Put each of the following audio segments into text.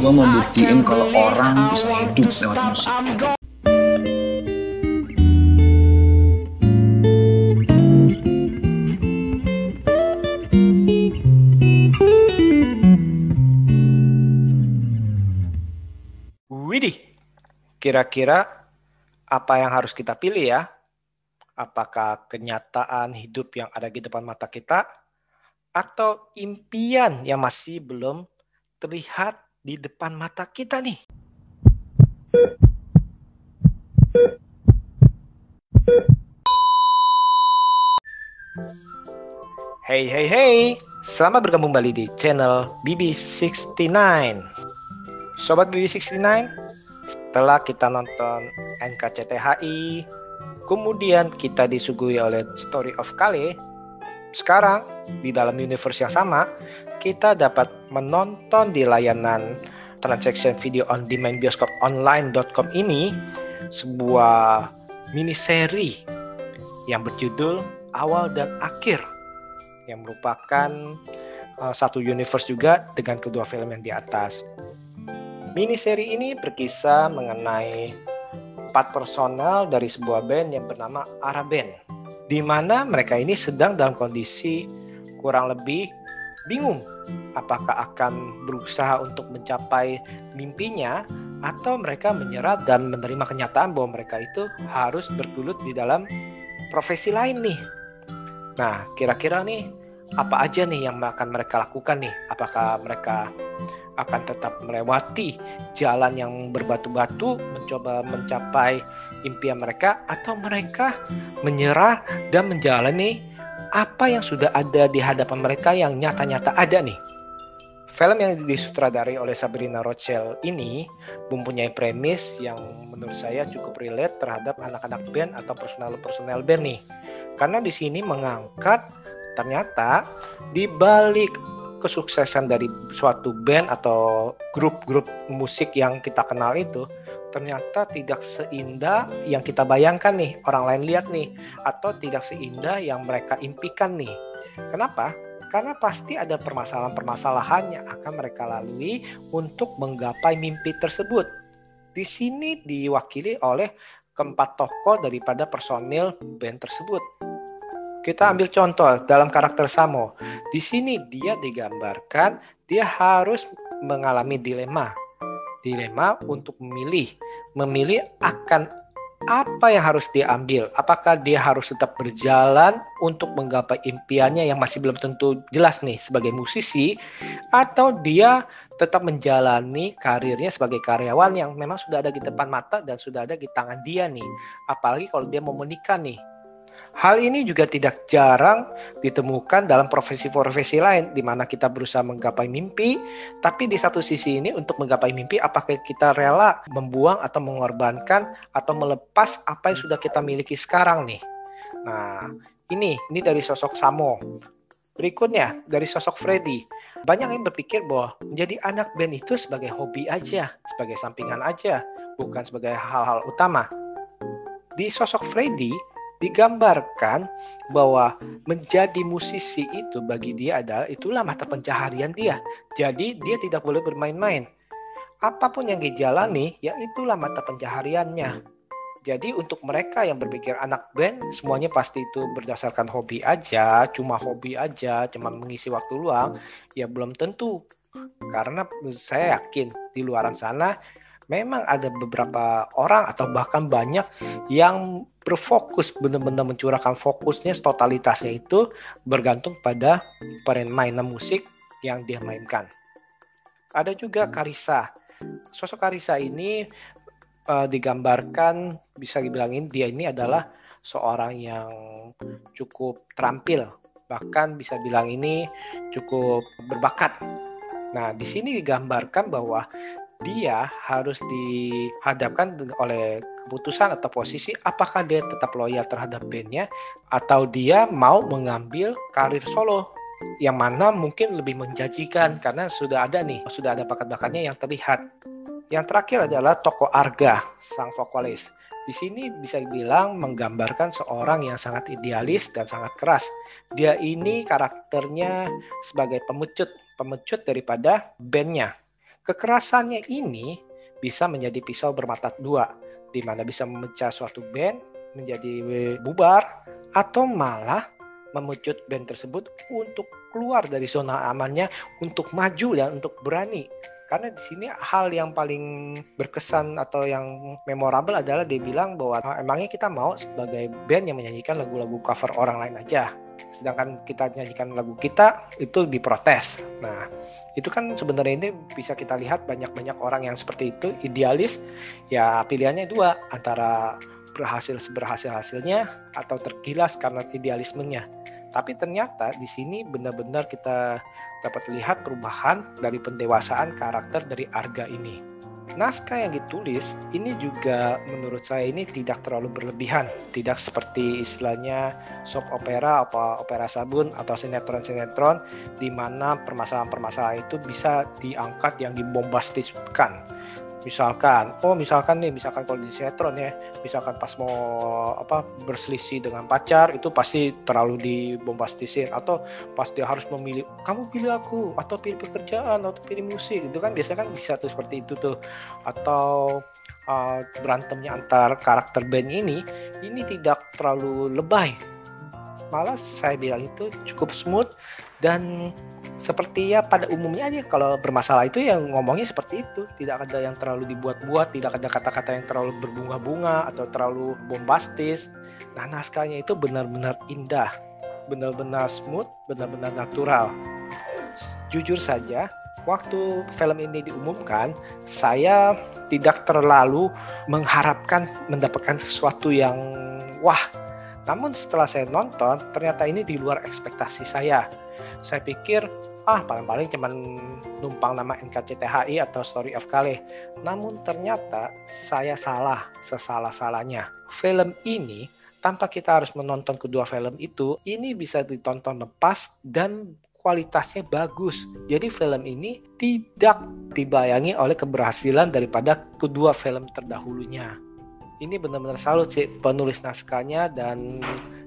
gue mau buktiin kalau orang bisa hidup lewat musik Widih, kira-kira apa yang harus kita pilih ya? Apakah kenyataan hidup yang ada di depan mata kita atau impian yang masih belum terlihat di depan mata kita nih? Hey hey hey, selamat bergabung kembali di channel BB69. Sobat BB69, setelah kita nonton NKCTHI, kemudian kita disuguhi oleh Story of Kale, sekarang di dalam universe yang sama, kita dapat menonton di layanan transaction video on demand bioskop online.com ini sebuah mini seri yang berjudul Awal dan Akhir yang merupakan uh, satu universe juga dengan kedua film yang di atas. Mini seri ini berkisah mengenai empat personel dari sebuah band yang bernama Ara Band, di mana mereka ini sedang dalam kondisi kurang lebih bingung apakah akan berusaha untuk mencapai mimpinya atau mereka menyerah dan menerima kenyataan bahwa mereka itu harus bergulut di dalam profesi lain nih. Nah, kira-kira nih apa aja nih yang akan mereka lakukan nih? Apakah mereka akan tetap melewati jalan yang berbatu-batu mencoba mencapai impian mereka atau mereka menyerah dan menjalani apa yang sudah ada di hadapan mereka yang nyata-nyata ada nih. Film yang disutradari oleh Sabrina Rochelle ini mempunyai premis yang menurut saya cukup relate terhadap anak-anak band atau personal-personal band nih. Karena di sini mengangkat ternyata di balik kesuksesan dari suatu band atau grup-grup musik yang kita kenal itu ternyata tidak seindah yang kita bayangkan nih orang lain lihat nih atau tidak seindah yang mereka impikan nih. Kenapa? Karena pasti ada permasalahan-permasalahan yang akan mereka lalui untuk menggapai mimpi tersebut. Di sini diwakili oleh keempat tokoh daripada personil band tersebut. Kita ambil contoh dalam karakter Samo. Di sini dia digambarkan dia harus mengalami dilema. Dilema untuk memilih, memilih akan apa yang harus diambil. Apakah dia harus tetap berjalan untuk menggapai impiannya yang masih belum tentu jelas nih sebagai musisi atau dia tetap menjalani karirnya sebagai karyawan yang memang sudah ada di depan mata dan sudah ada di tangan dia nih. Apalagi kalau dia mau menikah nih Hal ini juga tidak jarang ditemukan dalam profesi-profesi lain di mana kita berusaha menggapai mimpi, tapi di satu sisi ini untuk menggapai mimpi apakah kita rela membuang atau mengorbankan atau melepas apa yang sudah kita miliki sekarang nih. Nah, ini ini dari sosok Samo. Berikutnya dari sosok Freddy. Banyak yang berpikir bahwa menjadi anak band itu sebagai hobi aja, sebagai sampingan aja, bukan sebagai hal-hal utama. Di sosok Freddy, digambarkan bahwa menjadi musisi itu bagi dia adalah itulah mata pencaharian dia. Jadi dia tidak boleh bermain-main. Apa pun yang dijalani, ya itulah mata pencahariannya. Jadi untuk mereka yang berpikir anak band semuanya pasti itu berdasarkan hobi aja, cuma hobi aja, cuma mengisi waktu luang, ya belum tentu. Karena saya yakin di luaran sana memang ada beberapa orang atau bahkan banyak yang berfokus benar-benar mencurahkan fokusnya totalitasnya itu bergantung pada permainan musik yang dia mainkan. Ada juga Karisa. Sosok Karisa ini uh, digambarkan bisa dibilangin dia ini adalah seorang yang cukup terampil, bahkan bisa bilang ini cukup berbakat. Nah, di sini digambarkan bahwa dia harus dihadapkan oleh keputusan atau posisi apakah dia tetap loyal terhadap bandnya atau dia mau mengambil karir solo yang mana mungkin lebih menjanjikan karena sudah ada nih sudah ada bakat-bakatnya yang terlihat. Yang terakhir adalah toko Arga sang vokalis. Di sini bisa dibilang menggambarkan seorang yang sangat idealis dan sangat keras. Dia ini karakternya sebagai pemecut pemecut daripada bandnya Kekerasannya ini bisa menjadi pisau bermata dua, di mana bisa memecah suatu band menjadi bubar atau malah memucut band tersebut untuk keluar dari zona amannya untuk maju dan untuk berani. Karena di sini hal yang paling berkesan atau yang memorable adalah dia bilang bahwa ah, emangnya kita mau sebagai band yang menyanyikan lagu-lagu cover orang lain aja sedangkan kita nyanyikan lagu kita itu diprotes. Nah itu kan sebenarnya ini bisa kita lihat banyak-banyak orang yang seperti itu idealis. Ya pilihannya dua antara berhasil seberhasil hasilnya atau tergilas karena idealismenya. Tapi ternyata di sini benar-benar kita dapat lihat perubahan dari pendewasaan karakter dari Arga ini. Naskah yang ditulis ini juga menurut saya ini tidak terlalu berlebihan, tidak seperti istilahnya soap opera, apa opera sabun atau sinetron-sinetron di mana permasalahan-permasalahan itu bisa diangkat yang dibombastiskan misalkan oh misalkan nih misalkan kalau di sinetron ya misalkan pas mau apa berselisih dengan pacar itu pasti terlalu dibombastisin. Atau pas dia harus memilih kamu pilih aku atau pilih pekerjaan atau pilih musik itu kan. Biasanya kan bisa tuh seperti itu tuh. Atau uh, berantemnya antar karakter band ini ini tidak terlalu lebay malah saya bilang itu cukup smooth dan seperti ya pada umumnya aja kalau bermasalah itu yang ngomongnya seperti itu. Tidak ada yang terlalu dibuat-buat tidak ada kata-kata yang terlalu berbunga-bunga atau terlalu bombastis. Nah naskahnya itu benar-benar indah benar-benar smooth benar-benar natural. Jujur saja waktu film ini diumumkan saya tidak terlalu mengharapkan mendapatkan sesuatu yang wah namun setelah saya nonton ternyata ini di luar ekspektasi saya saya pikir ah paling-paling cuman numpang nama NKCTHI atau Story of Kale. Namun ternyata saya salah, sesalah-salahnya. Film ini tanpa kita harus menonton kedua film itu, ini bisa ditonton lepas dan kualitasnya bagus. Jadi film ini tidak dibayangi oleh keberhasilan daripada kedua film terdahulunya. Ini benar-benar salut sih penulis naskahnya dan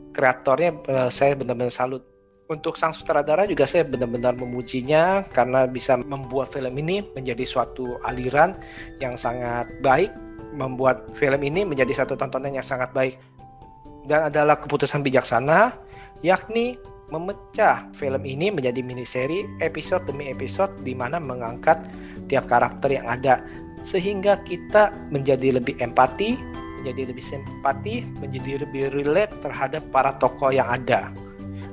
kreatornya eh, saya benar-benar salut untuk sang sutradara juga saya benar-benar memujinya karena bisa membuat film ini menjadi suatu aliran yang sangat baik, membuat film ini menjadi satu tontonan yang sangat baik. Dan adalah keputusan bijaksana yakni memecah film ini menjadi mini seri episode demi episode di mana mengangkat tiap karakter yang ada sehingga kita menjadi lebih empati, menjadi lebih simpati, menjadi lebih relate terhadap para tokoh yang ada.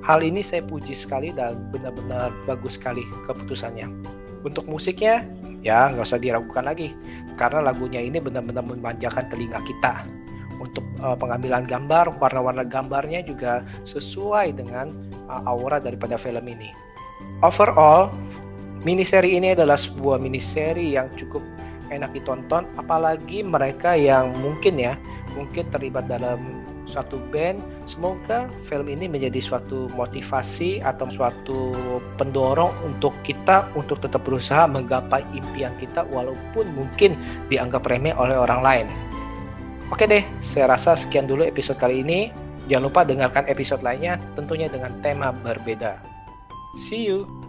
Hal ini saya puji sekali dan benar-benar bagus sekali keputusannya. Untuk musiknya, ya nggak usah diragukan lagi, karena lagunya ini benar-benar memanjakan telinga kita. Untuk uh, pengambilan gambar, warna-warna gambarnya juga sesuai dengan uh, aura daripada film ini. Overall, miniseri ini adalah sebuah miniseri yang cukup enak ditonton, apalagi mereka yang mungkin ya, mungkin terlibat dalam suatu band. Semoga film ini menjadi suatu motivasi atau suatu pendorong untuk kita untuk tetap berusaha menggapai impian kita walaupun mungkin dianggap remeh oleh orang lain. Oke deh, saya rasa sekian dulu episode kali ini. Jangan lupa dengarkan episode lainnya tentunya dengan tema berbeda. See you.